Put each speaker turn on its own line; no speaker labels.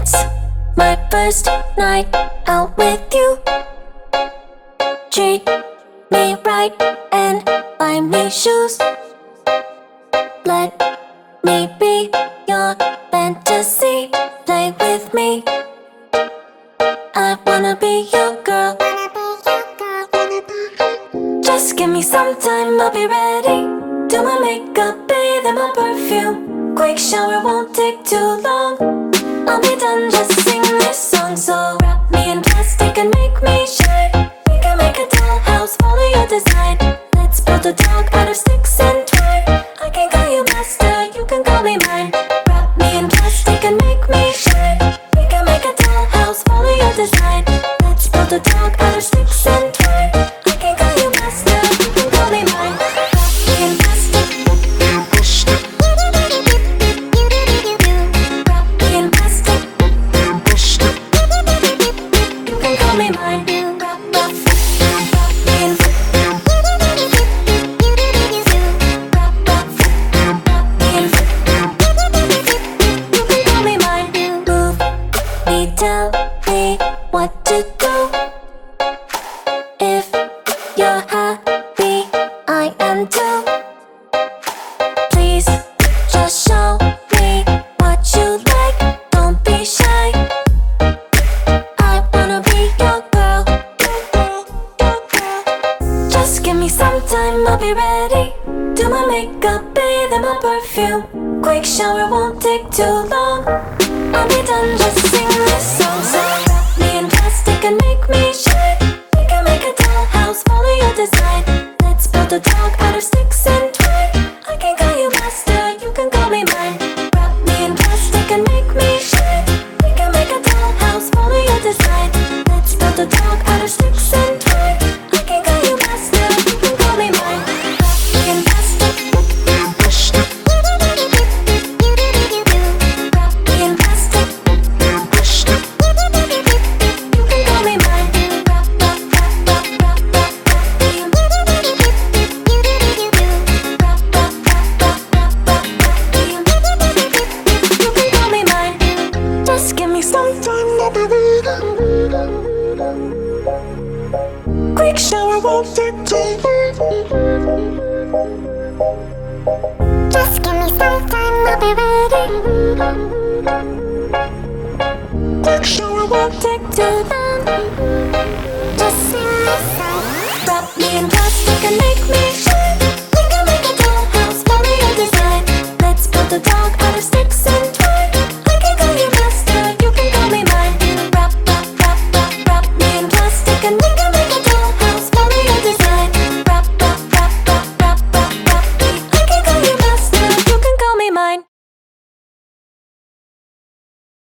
It's my first night out with you. Treat me right and buy me shoes. Let me be your fantasy. Play with me. I wanna be your girl. Just give me some time, I'll be ready. Do my makeup, bathe in my perfume. Quick shower won't take too long. I'll be done, just sing this song. So wrap me in plastic and make me shine. We can make a dollhouse, follow your design. Let's build a dog out of sticks and twine. I can call you master, you can call me mine. Wrap me in plastic and make me shine. We can make a dollhouse, follow your design. Let's build a dog out of sticks and time, I'll be ready. Do my makeup, bathe in my perfume. Quick shower won't take too long. I'll be done, just won't take two. Just give me some time, I'll be ready. Quick shower won't take too long. Just sing this song. Wrap me in you can make me shine. You can make a dollhouse, carry your design. Let's build a dog out of sticks and